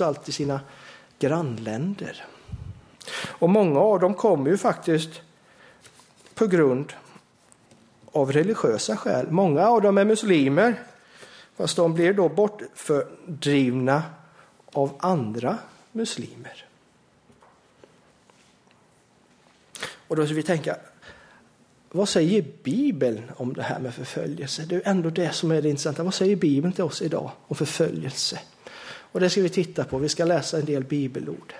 trots allt i sina grannländer. Och många av dem kommer ju faktiskt på grund av religiösa skäl. Många av dem är muslimer, fast de blir då bortdrivna av andra muslimer. Och då ska vi tänka, vad säger Bibeln om det här med förföljelse? Det är ändå det som är det intressanta. Vad säger Bibeln till oss idag om förföljelse? Och det ska vi titta på. Vi ska läsa en del bibelord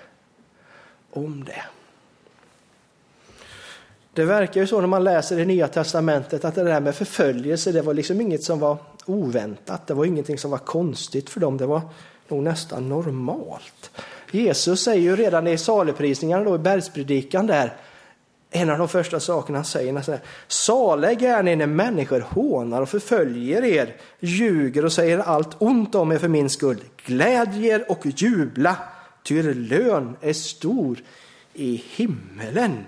om det. Det verkar ju så när man läser det nya testamentet att det där med förföljelse, det var liksom inget som var oväntat. Det var ingenting som var konstigt för dem. Det var nog nästan normalt. Jesus säger ju redan i saligprisningarna då i bergspredikan där en av de första sakerna han säger är Saliga är ni när människor hånar och förföljer er, ljuger och säger allt ont om er för min skull. Glädj er och jubla, ty er lön är stor i himmelen.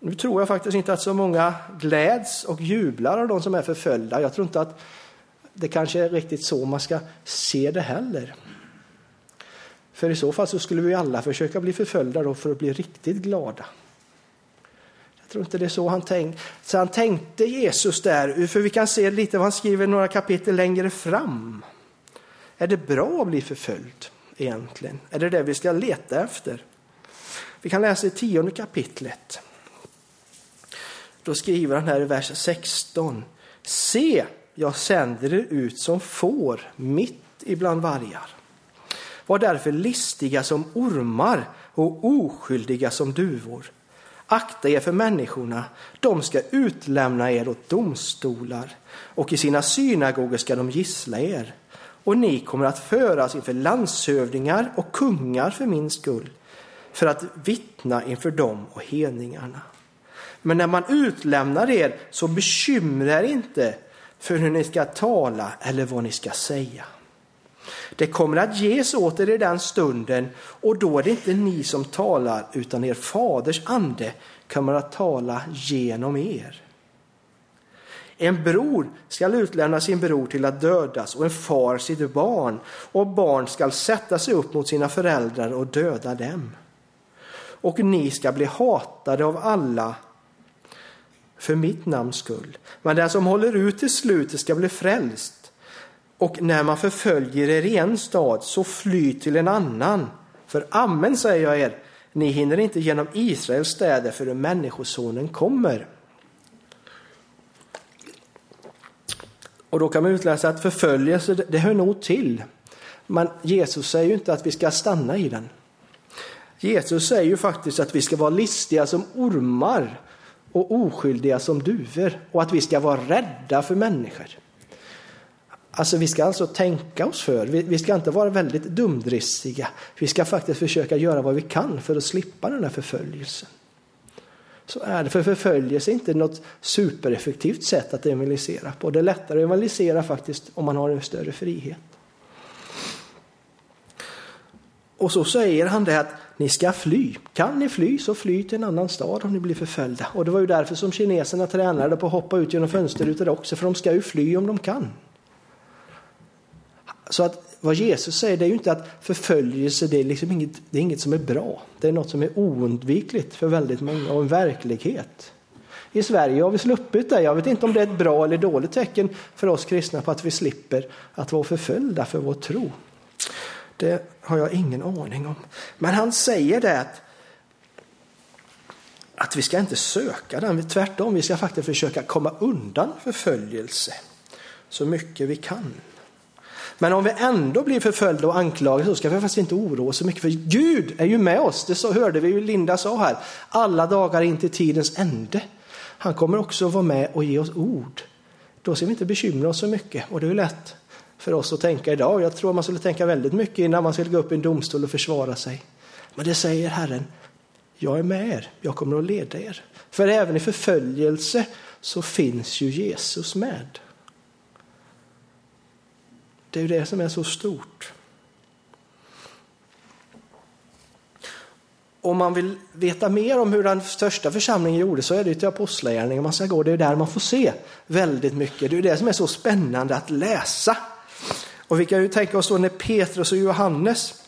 Nu tror jag faktiskt inte att så många gläds och jublar av de som är förföljda. Jag tror inte att det kanske är riktigt så man ska se det heller. För i så fall så skulle vi alla försöka bli förföljda då för att bli riktigt glada tror inte det är så han tänkte. Så han tänkte Jesus där, för vi kan se lite vad han skriver några kapitel längre fram. Är det bra att bli förföljd egentligen? Är det det vi ska leta efter? Vi kan läsa i tionde kapitlet. Då skriver han här i vers 16. Se, jag sänder er ut som får mitt ibland vargar. Var därför listiga som ormar och oskyldiga som duvor. Akta er för människorna, de ska utlämna er åt domstolar och i sina synagogor ska de gissla er. Och ni kommer att föras inför landshövdingar och kungar för min skull, för att vittna inför dem och hedningarna. Men när man utlämnar er så bekymra er inte för hur ni ska tala eller vad ni ska säga. Det kommer att ges åt er i den stunden och då är det inte ni som talar utan er faders ande kommer att tala genom er. En bror skall utlämna sin bror till att dödas och en far sitt barn och barn skall sätta sig upp mot sina föräldrar och döda dem. Och ni ska bli hatade av alla för mitt namns skull. Men den som håller ut till slutet ska bli frälst. Och när man förföljer er i en stad, så fly till en annan. För amen säger jag er, ni hinner inte genom Israels städer förrän Människosonen kommer. Och då kan man utläsa att förföljelse, det hör nog till. Men Jesus säger ju inte att vi ska stanna i den. Jesus säger ju faktiskt att vi ska vara listiga som ormar och oskyldiga som duvor och att vi ska vara rädda för människor. Alltså vi ska alltså tänka oss för. Vi, vi, ska inte vara väldigt dumdristiga. Vi ska faktiskt försöka göra vad vi kan för att slippa den här förföljelsen. Så är det. För förföljelse är inte något supereffektivt sätt att evangelisera på. Det är lättare att evangelisera faktiskt om man har en större frihet. Och så säger han det att ni ska fly. Kan ni fly så fly till en annan stad om ni blir förföljda. Och det var ju därför som kineserna tränade på att hoppa ut genom fönsterrutor också. För de ska ju fly om de kan. Så att vad Jesus säger det är ju inte att förföljelse det är, liksom inget, det är inget som är bra. Det är något som är oundvikligt för väldigt många och en verklighet. I Sverige har vi sluppit det. Jag vet inte om det är ett bra eller dåligt tecken för oss kristna på att vi slipper att vara förföljda för vår tro. Det har jag ingen aning om. Men han säger det att, att vi ska inte söka den. Tvärtom, vi ska faktiskt försöka komma undan förföljelse så mycket vi kan. Men om vi ändå blir förföljda och anklagade så ska vi faktiskt inte oroa oss så mycket för Gud är ju med oss. Det så hörde vi ju Linda sa här. Alla dagar in till tidens ände. Han kommer också vara med och ge oss ord. Då ska vi inte bekymra oss så mycket och det är ju lätt för oss att tänka idag. Jag tror man skulle tänka väldigt mycket innan man skulle gå upp i en domstol och försvara sig. Men det säger Herren. Jag är med er. Jag kommer att leda er. För även i förföljelse så finns ju Jesus med. Det är ju det som är så stort. Om man vill veta mer om hur den största församlingen gjorde så är det till Apostlagärningarna man ska gå. Det är där man får se väldigt mycket. Det är det som är så spännande att läsa. Och vi kan ju tänka oss då när Petrus och Johannes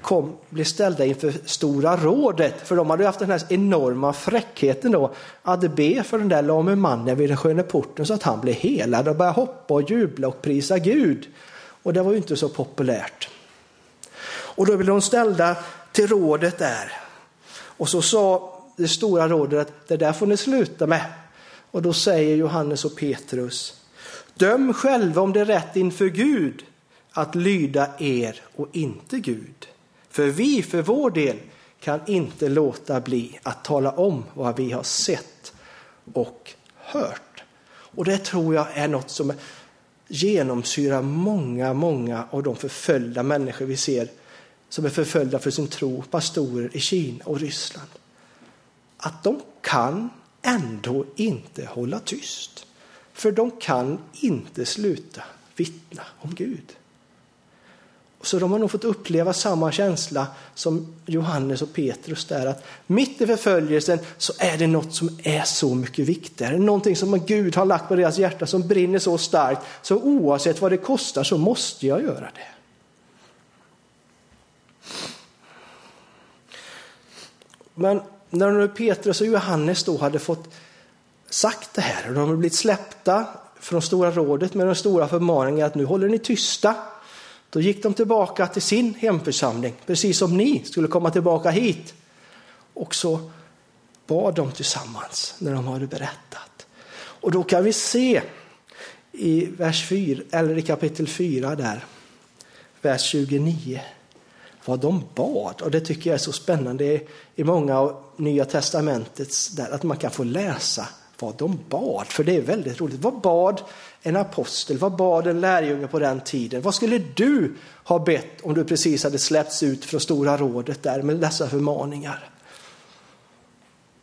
kom, blev ställda inför Stora rådet, för de hade haft den här enorma fräckheten då att be för den där lame mannen vid den sköna porten så att han blev helad och började hoppa och jubla och prisa Gud. Och det var ju inte så populärt. Och då blev de ställda till rådet där. Och så sa det stora rådet att det där får ni sluta med. Och då säger Johannes och Petrus, döm själva om det är rätt inför Gud att lyda er och inte Gud. För vi för vår del kan inte låta bli att tala om vad vi har sett och hört. Och det tror jag är något som genomsyrar många, många av de förföljda människor vi ser som är förföljda för sin tro, pastorer i Kina och Ryssland. Att de kan ändå inte hålla tyst. För de kan inte sluta vittna om Gud. Så de har nog fått uppleva samma känsla som Johannes och Petrus där, att mitt i förföljelsen så är det något som är så mycket viktigare. Någonting som Gud har lagt på deras hjärta som brinner så starkt, så oavsett vad det kostar så måste jag göra det. Men när nu Petrus och Johannes då hade fått sagt det här och de hade blivit släppta från Stora rådet med den stora förmaningen att nu håller ni tysta då gick de tillbaka till sin hemförsamling, precis som ni skulle komma tillbaka hit. Och så bad de tillsammans när de hade berättat. Och då kan vi se i vers 4, eller i kapitel 4 där, vers 29, vad de bad. Och det tycker jag är så spännande i många av Nya Testamentets, där att man kan få läsa vad de bad. För det är väldigt roligt. Vad bad en apostel? Vad bad en lärjunge på den tiden? Vad skulle du ha bett om du precis hade släppts ut från Stora rådet där med dessa förmaningar?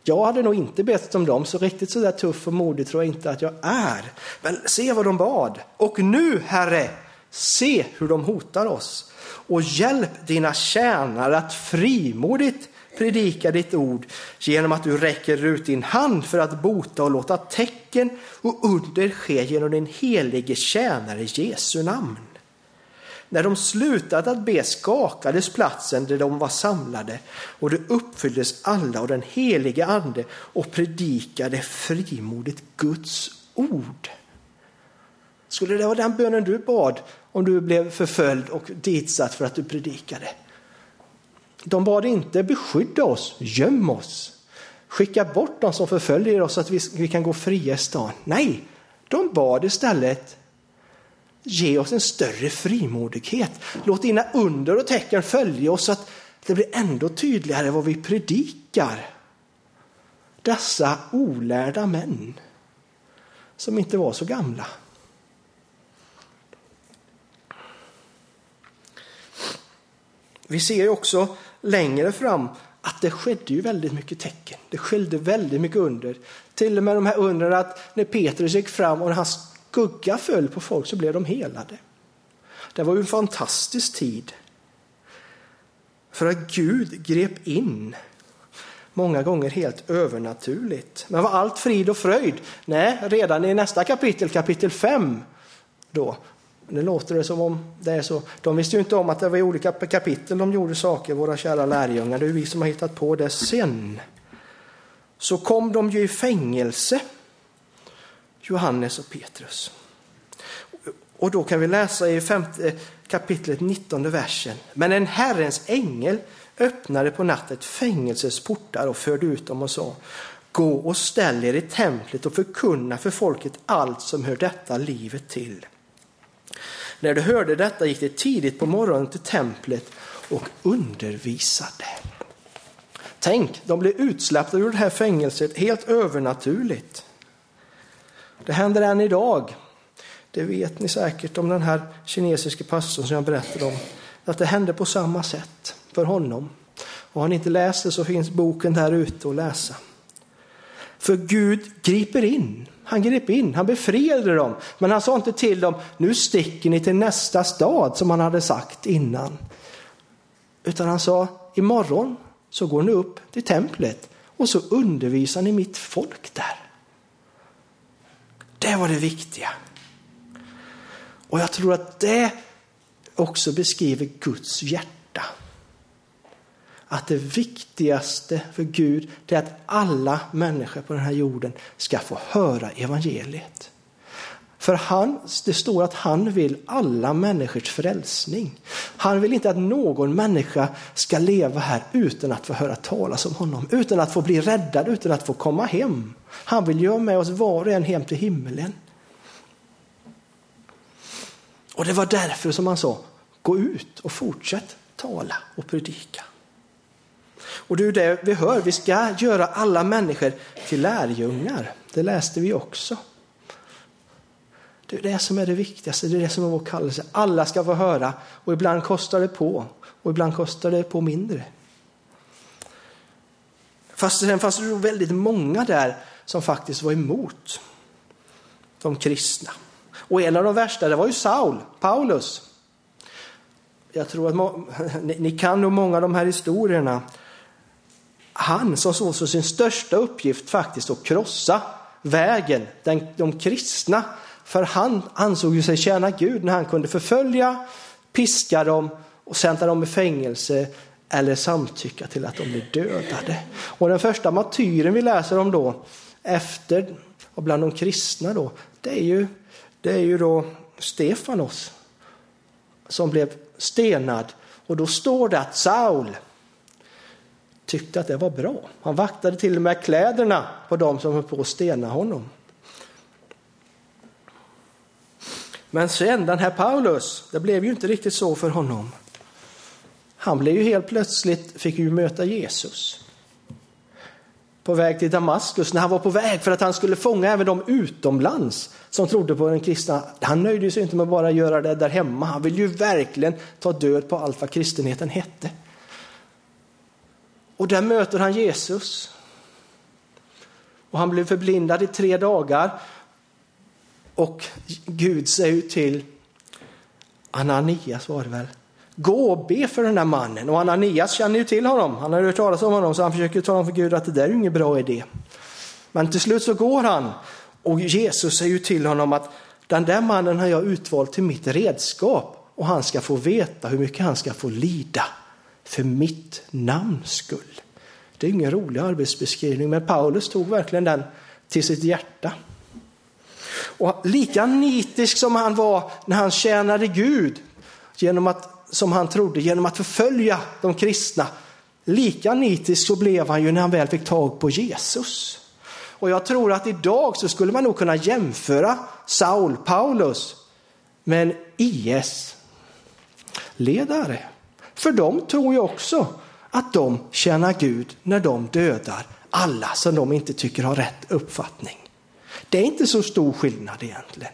Jag hade nog inte bett om dem, så riktigt så där tuff och modig tror jag inte att jag är. Men se vad de bad. Och nu, Herre, se hur de hotar oss. Och hjälp dina tjänare att frimodigt predika ditt ord genom att du räcker ut din hand för att bota och låta tecken och under ske genom din helige tjänare Jesu namn. När de slutade att be skakades platsen där de var samlade och det uppfylldes alla av den helige ande och predikade frimodigt Guds ord. Skulle det vara den bönen du bad om du blev förföljd och ditsatt för att du predikade? De bad inte beskydda oss, göm oss, skicka bort de som förföljer oss så att vi, vi kan gå fria i stan. Nej, de bad istället ge oss en större frimodighet. Låt dina under och tecken följa oss så att det blir ändå tydligare vad vi predikar. Dessa olärda män som inte var så gamla. Vi ser också längre fram att det skedde ju väldigt mycket tecken. Det skedde väldigt mycket under. Till och med de här undren att när Petrus gick fram och hans skugga föll på folk så blev de helade. Det var ju en fantastisk tid. För att Gud grep in många gånger helt övernaturligt. Men var allt frid och fröjd? Nej, redan i nästa kapitel, kapitel 5, då nu låter det som om det är så. De visste ju inte om att det var i olika kapitel de gjorde saker, våra kära lärjungar. Det är vi som har hittat på det sen. Så kom de ju i fängelse, Johannes och Petrus. Och då kan vi läsa i femte eh, kapitlet 19 versen. Men en Herrens ängel öppnade på natten fängelsets portar och förde ut dem och sa Gå och ställ er i templet och förkunna för folket allt som hör detta livet till. När de hörde detta gick de tidigt på morgonen till templet och undervisade. Tänk, de blev utsläppta ur det här fängelset helt övernaturligt. Det händer än idag. Det vet ni säkert om den här kinesiske pastorn som jag berättade om. Att det hände på samma sätt för honom. Och har ni inte läst det så finns boken där ute att läsa. För Gud griper in han grep in, han befriade dem. Men han sa inte till dem, nu sticker ni till nästa stad som han hade sagt innan. Utan han sa, imorgon så går ni upp till templet och så undervisar ni mitt folk där. Det var det viktiga. Och jag tror att det också beskriver Guds hjärta. Att det viktigaste för Gud är att alla människor på den här jorden ska få höra evangeliet. För han, det står att han vill alla människors frälsning. Han vill inte att någon människa ska leva här utan att få höra talas om honom, utan att få bli räddad, utan att få komma hem. Han vill göra med oss var och en hem till himlen. Och det var därför som han sa, gå ut och fortsätt tala och predika. Och det är det vi hör, vi ska göra alla människor till lärjungar. Det läste vi också. Det är det som är det viktigaste, det är det som är vår kallelse. Alla ska få höra och ibland kostar det på och ibland kostar det på mindre. Fast sen fanns det väldigt många där som faktiskt var emot de kristna. Och en av de värsta det var ju Saul, Paulus. Jag tror att ni kan nog många av de här historierna. Han som såg som sin största uppgift faktiskt att krossa vägen, den, de kristna för han ansåg ju sig tjäna Gud när han kunde förfölja, piska dem och sända dem i fängelse eller samtycka till att de blir dödade. Och den första martyren vi läser om då, efter och bland de kristna då, det är ju, det är ju då Stefanos som blev stenad. Och då står det att Saul tyckte att det var bra. Han vaktade till och med kläderna på dem som höll på att stena honom. Men sen den här Paulus, det blev ju inte riktigt så för honom. Han blev ju helt plötsligt, fick ju möta Jesus. På väg till Damaskus, när han var på väg för att han skulle fånga även de utomlands som trodde på den kristna. Han nöjde sig inte med att bara göra det där hemma. Han ville ju verkligen ta död på allt vad kristenheten hette. Och där möter han Jesus. Och han blev förblindad i tre dagar och Gud säger till Ananias var det väl. Gå och be för den där mannen. Och Ananias känner ju till honom. Han har hört talas om honom så han försöker tala om för Gud att det där är ingen bra idé. Men till slut så går han och Jesus säger ju till honom att den där mannen har jag utvalt till mitt redskap och han ska få veta hur mycket han ska få lida för mitt namns skull. Det är ingen rolig arbetsbeskrivning men Paulus tog verkligen den till sitt hjärta. Och lika nitisk som han var när han tjänade Gud, genom att, som han trodde, genom att förfölja de kristna, lika nitisk så blev han ju när han väl fick tag på Jesus. Och jag tror att idag så skulle man nog kunna jämföra Saul, Paulus, med en IS-ledare. För de tror ju också att de tjänar Gud när de dödar alla som de inte tycker har rätt uppfattning. Det är inte så stor skillnad egentligen.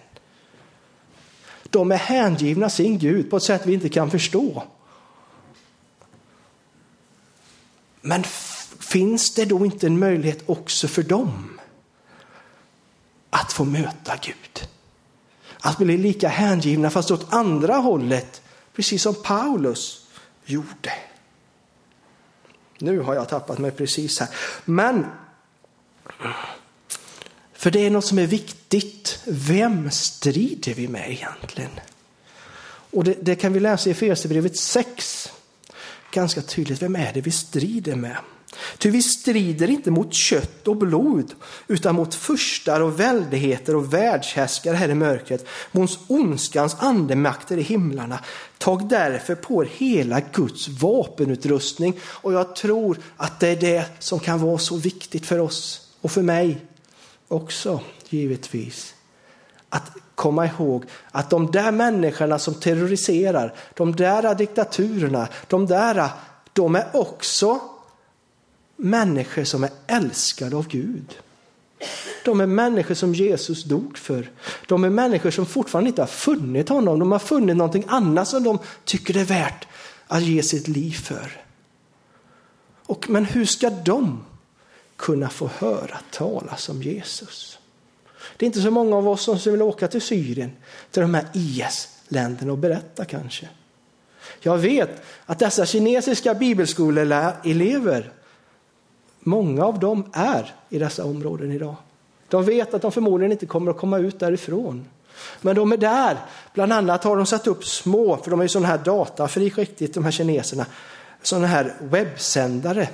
De är hängivna sin Gud på ett sätt vi inte kan förstå. Men finns det då inte en möjlighet också för dem att få möta Gud? Att bli lika hängivna fast åt andra hållet, precis som Paulus gjorde. Nu har jag tappat mig precis här. Men för det är något som är viktigt. Vem strider vi med egentligen? Och det, det kan vi läsa i Efesierbrevet 6. Ganska tydligt, vem är det vi strider med? Ty vi strider inte mot kött och blod, utan mot furstar och väldigheter och världshärskare här i mörkret, mot ondskans andemakter i himlarna. Tag därför på er hela Guds vapenutrustning. Och jag tror att det är det som kan vara så viktigt för oss och för mig också givetvis att komma ihåg att de där människorna som terroriserar, de där diktaturerna, de där, de är också människor som är älskade av Gud. De är människor som Jesus dog för. De är människor som fortfarande inte har funnit honom. De har funnit någonting annat som de tycker det är värt att ge sitt liv för. Och, men hur ska de kunna få höra talas om Jesus. Det är inte så många av oss som vill åka till Syrien, till de här IS-länderna och berätta kanske. Jag vet att dessa kinesiska bibelskoleelever, många av dem är i dessa områden idag. De vet att de förmodligen inte kommer att komma ut därifrån. Men de är där. Bland annat har de satt upp små, för de är ju sådana här datafri riktigt, de här kineserna, sådana här webbsändare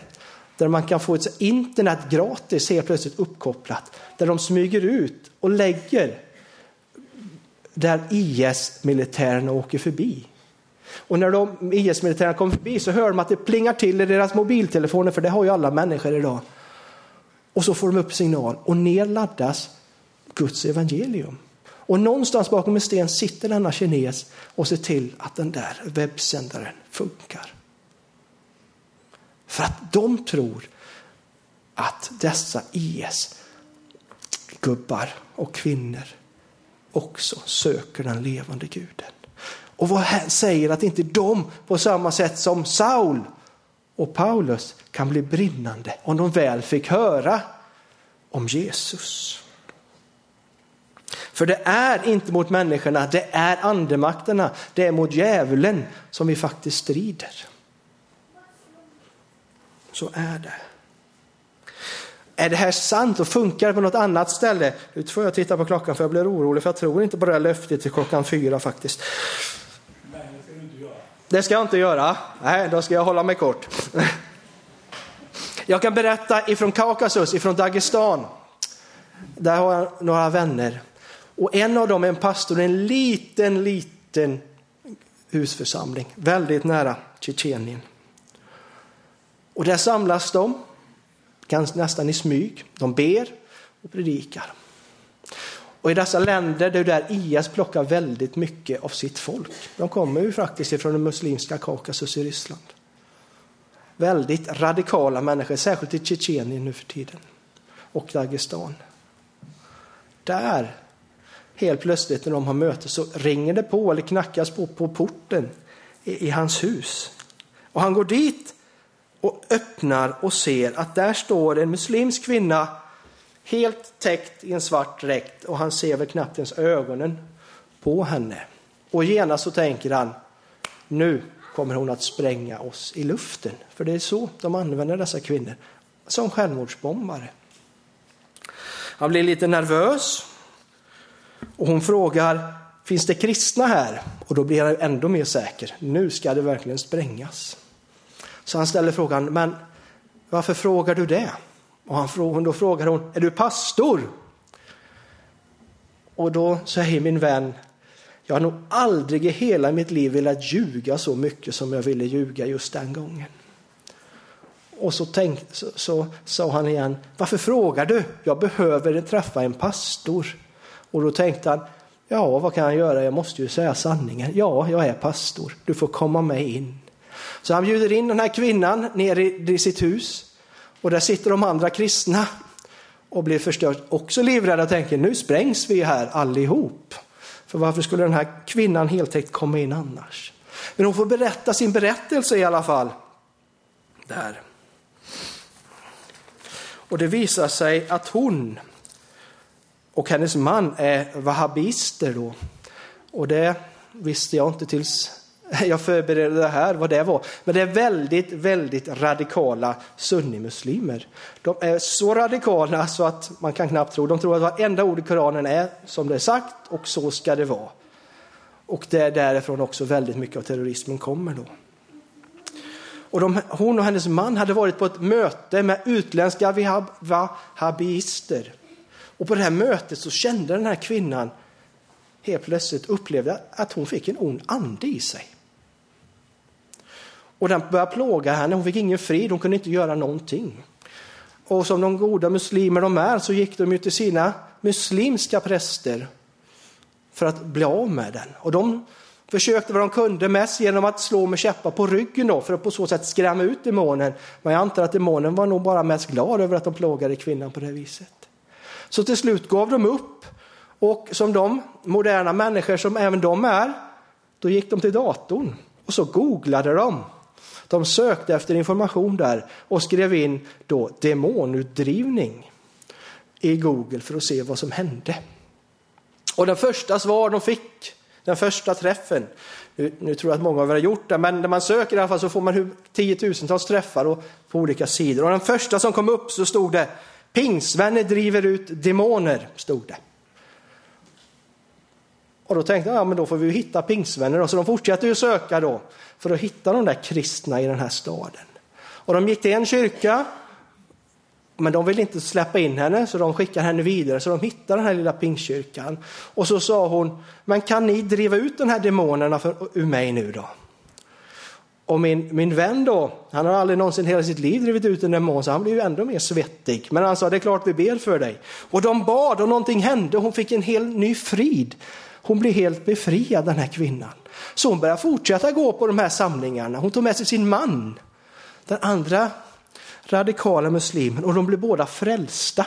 där man kan få ett internet gratis helt plötsligt uppkopplat. Där de smyger ut och lägger där IS-militärerna åker förbi. Och när de IS-militärerna kommer förbi så hör de att det plingar till i deras mobiltelefoner, för det har ju alla människor idag. Och så får de upp signal och ner laddas Guds evangelium. Och någonstans bakom en sten sitter denna kines och ser till att den där webbsändaren funkar. För att de tror att dessa IS-gubbar och kvinnor också söker den levande guden. Och vad säger att inte de på samma sätt som Saul och Paulus kan bli brinnande om de väl fick höra om Jesus. För det är inte mot människorna, det är andemakterna, det är mot djävulen som vi faktiskt strider. Så är det. Är det här sant och funkar det på något annat ställe? Nu får jag titta på klockan för jag blir orolig för jag tror inte på det här löftet till klockan fyra faktiskt. Det ska jag inte göra. Nej, då ska jag hålla mig kort. Jag kan berätta ifrån Kaukasus, ifrån Dagestan. Där har jag några vänner. Och en av dem är en pastor i en liten, liten husförsamling, väldigt nära Tjetjenien. Och där samlas de, nästan i smyg. De ber och predikar. Och i dessa länder, det är där IS plockar väldigt mycket av sitt folk. De kommer ju faktiskt från den muslimska Kaukasus i Ryssland. Väldigt radikala människor, särskilt i Tjetjenien nu för tiden. Och Dagestan. Där, helt plötsligt när de har möte, så ringer det på eller knackas på på porten i, i hans hus. Och han går dit och öppnar och ser att där står en muslimsk kvinna helt täckt i en svart dräkt och han ser väl knappt ens ögonen på henne. Och genast så tänker han, nu kommer hon att spränga oss i luften. För det är så de använder dessa kvinnor, som självmordsbombare. Han blir lite nervös och hon frågar, finns det kristna här? Och då blir han ändå mer säker, nu ska det verkligen sprängas. Så han ställer frågan, men varför frågar du det? Och han, då frågar hon, är du pastor? Och då säger min vän, jag har nog aldrig i hela mitt liv velat ljuga så mycket som jag ville ljuga just den gången. Och så, tänk, så, så sa han igen, varför frågar du? Jag behöver träffa en pastor. Och då tänkte han, ja vad kan jag göra? Jag måste ju säga sanningen. Ja, jag är pastor. Du får komma med in. Så han bjuder in den här kvinnan ner i, i sitt hus. Och där sitter de andra kristna och blir förstört också livrädda och tänker nu sprängs vi här allihop. För varför skulle den här kvinnan heltäckt komma in annars? Men hon får berätta sin berättelse i alla fall. Där. Och det visar sig att hon och hennes man är wahhabister då. Och det visste jag inte tills jag förberedde det här, vad det var. Men det är väldigt, väldigt radikala sunnimuslimer. De är så radikala så att man kan knappt tro. De tror att varenda ord i Koranen är som det är sagt och så ska det vara. Och det är därifrån också väldigt mycket av terrorismen kommer då. Och de, hon och hennes man hade varit på ett möte med utländska wahhabister. Och på det här mötet så kände den här kvinnan helt plötsligt upplevde att hon fick en ond ande i sig. Och den började plåga henne, hon fick ingen frid, hon kunde inte göra någonting. Och som de goda muslimer de är så gick de ju till sina muslimska präster för att bli av med den. Och de försökte vad de kunde mest genom att slå med käppar på ryggen då, för att på så sätt skrämma ut demonen. Men jag antar att demonen var nog bara mest glad över att de plågade kvinnan på det viset. Så till slut gav de upp och som de moderna människor som även de är, då gick de till datorn och så googlade de de sökte efter information där och skrev in då demonutdrivning i Google för att se vad som hände. Och den första svar de fick, den första träffen, nu, nu tror jag att många av er har gjort det, men när man söker i alla fall så får man tiotusentals träffar och, på olika sidor. Och den första som kom upp så stod det Pingsvänner driver ut demoner, stod det. Och då tänkte jag, ja men då får vi hitta pingsvänner. Så de fortsatte ju söka då för att hitta de där kristna i den här staden. Och de gick till en kyrka, men de ville inte släppa in henne så de skickade henne vidare. Så de hittade den här lilla pingstkyrkan. Och så sa hon, men kan ni driva ut de här demonerna för, ur mig nu då? Och min, min vän då, han har aldrig någonsin hela sitt liv drivit ut en demon så han blev ju ändå mer svettig. Men han sa, det är klart vi ber för dig. Och de bad och någonting hände, hon fick en helt ny frid. Hon blev helt befriad den här kvinnan. Så hon började fortsätta gå på de här samlingarna. Hon tog med sig sin man. Den andra radikala muslimen och de blev båda frälsta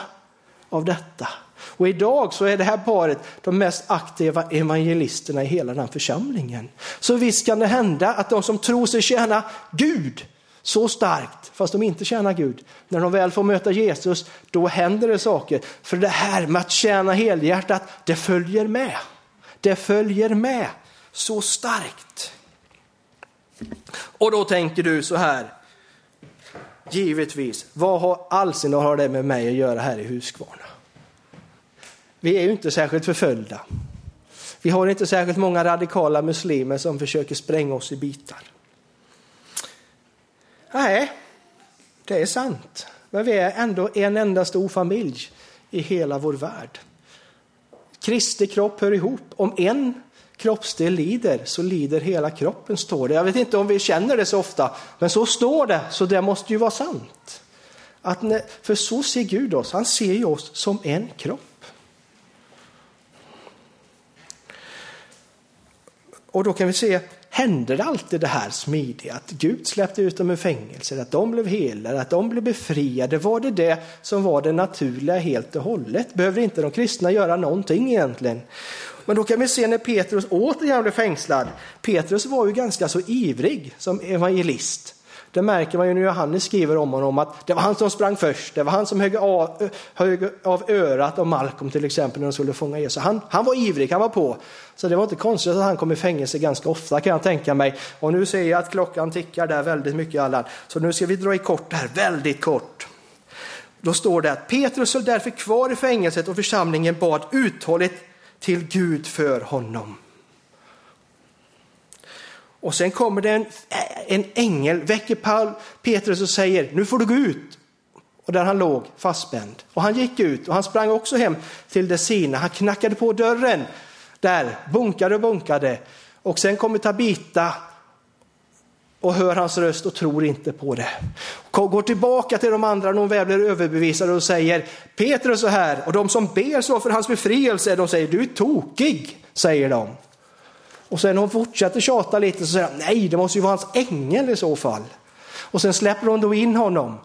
av detta. Och idag så är det här paret de mest aktiva evangelisterna i hela den församlingen. Så visst kan det hända att de som tror sig tjäna Gud så starkt, fast de inte tjänar Gud, när de väl får möta Jesus, då händer det saker. För det här med att tjäna helhjärtat, det följer med. Det följer med så starkt. Och då tänker du så här, givetvis, vad har allsin har det med mig att göra här i Huskvarna? Vi är ju inte särskilt förföljda. Vi har inte särskilt många radikala muslimer som försöker spränga oss i bitar. Nej, det är sant. Men vi är ändå en enda stor familj i hela vår värld. Kristi kropp hör ihop. Om en kroppsdel lider så lider hela kroppen, står det. Jag vet inte om vi känner det så ofta, men så står det, så det måste ju vara sant. Att när, för så ser Gud oss, han ser ju oss som en kropp. Och då kan vi se, hände det alltid det här smidiga? Att Gud släppte ut dem ur fängelset, att de blev helade, att de blev befriade. Var det det som var det naturliga helt och hållet? Behöver inte de kristna göra någonting egentligen? Men då kan vi se när Petrus återigen blev fängslad. Petrus var ju ganska så ivrig som evangelist. Det märker man ju när Johannes skriver om honom att det var han som sprang först. Det var han som högg av, högg av örat av Malcolm till exempel när de skulle fånga Jesus. Han, han var ivrig, han var på. Så det var inte konstigt att han kom i fängelse ganska ofta kan jag tänka mig. Och nu ser jag att klockan tickar där väldigt mycket Allan. Så nu ska vi dra i kort här, väldigt kort. Då står det att Petrus höll därför kvar i fängelset och församlingen bad uthålligt till Gud för honom. Och sen kommer det en, en ängel, väcker Paul, Petrus och säger, nu får du gå ut. Och där han låg fastspänd. Och han gick ut och han sprang också hem till det sina. Han knackade på dörren där, bunkade och bunkade. Och sen kommer Tabita och hör hans röst och tror inte på det. Går tillbaka till de andra när hon väl blir överbevisade och säger Petrus så här och de som ber så för hans befrielse, de säger du är tokig, säger de. Och sen när hon fortsätter tjata lite så säger han, nej det måste ju vara hans ängel i så fall. Och sen släpper hon då in honom.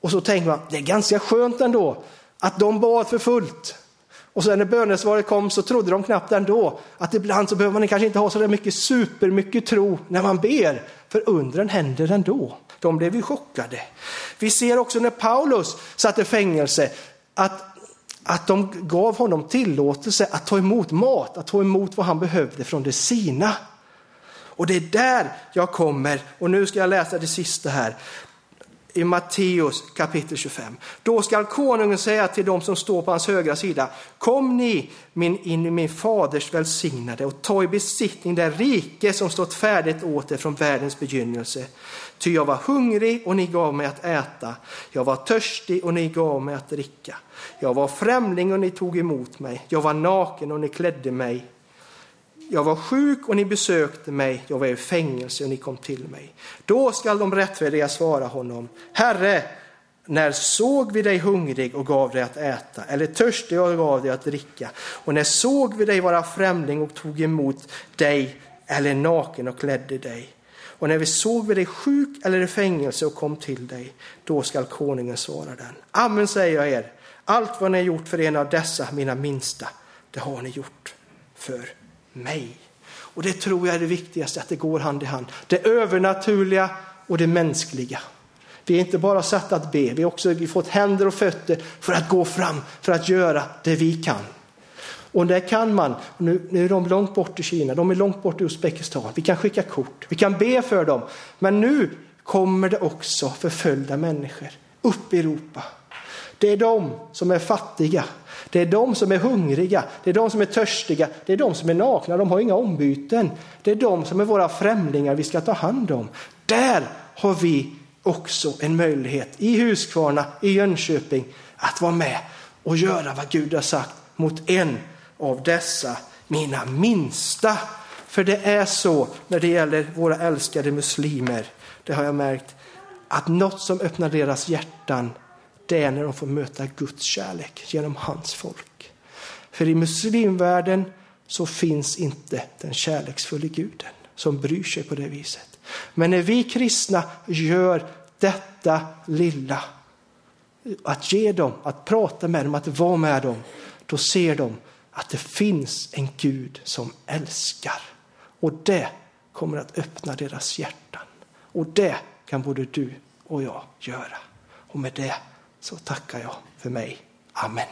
Och så tänker man, det är ganska skönt ändå att de bad för fullt. Och sen när bönesvaret kom så trodde de knappt ändå att ibland så behöver man kanske inte ha så där mycket supermycket tro när man ber, för undren händer ändå. De blev ju chockade. Vi ser också när Paulus satt i fängelse att att de gav honom tillåtelse att ta emot mat, att ta emot vad han behövde från det sina. Och det är där jag kommer, och nu ska jag läsa det sista här, i Matteus kapitel 25. Då skall konungen säga till dem som står på hans högra sida, kom ni min, in i min faders välsignade och ta i besittning det rike som stått färdigt åt er från världens begynnelse. Ty jag var hungrig och ni gav mig att äta, jag var törstig och ni gav mig att dricka. Jag var främling och ni tog emot mig, jag var naken och ni klädde mig. Jag var sjuk och ni besökte mig, jag var i fängelse och ni kom till mig. Då skall de rättfärdiga svara honom, Herre, när såg vi dig hungrig och gav dig att äta, eller törstig och gav dig att dricka? Och när såg vi dig vara främling och tog emot dig, eller naken och klädde dig? Och när vi såg vi dig sjuk eller i fängelse och kom till dig, då skall konungen svara den. Amen säger jag er, allt vad ni har gjort för en av dessa, mina minsta, det har ni gjort för mig. Och det tror jag är det viktigaste, att det går hand i hand. Det övernaturliga och det mänskliga. Vi är inte bara satta att be, vi har också fått händer och fötter för att gå fram, för att göra det vi kan. Och det kan man, nu, nu är de långt bort i Kina, de är långt bort i Uzbekistan, vi kan skicka kort, vi kan be för dem. Men nu kommer det också förföljda människor upp i Europa. Det är de som är fattiga. Det är de som är hungriga, det är de som är törstiga, det är de som är nakna, de har inga ombyten. Det är de som är våra främlingar vi ska ta hand om. Där har vi också en möjlighet i Huskvarna, i Jönköping, att vara med och göra vad Gud har sagt mot en av dessa mina minsta. För det är så när det gäller våra älskade muslimer, det har jag märkt, att något som öppnar deras hjärtan, det är när de får möta Guds kärlek genom hans folk. För i muslimvärlden så finns inte den kärleksfulla guden som bryr sig på det viset. Men när vi kristna gör detta lilla, att ge dem, att prata med dem, att vara med dem, då ser de att det finns en Gud som älskar. Och det kommer att öppna deras hjärtan. Och det kan både du och jag göra. Och med det så tackar jag för mig. Amen.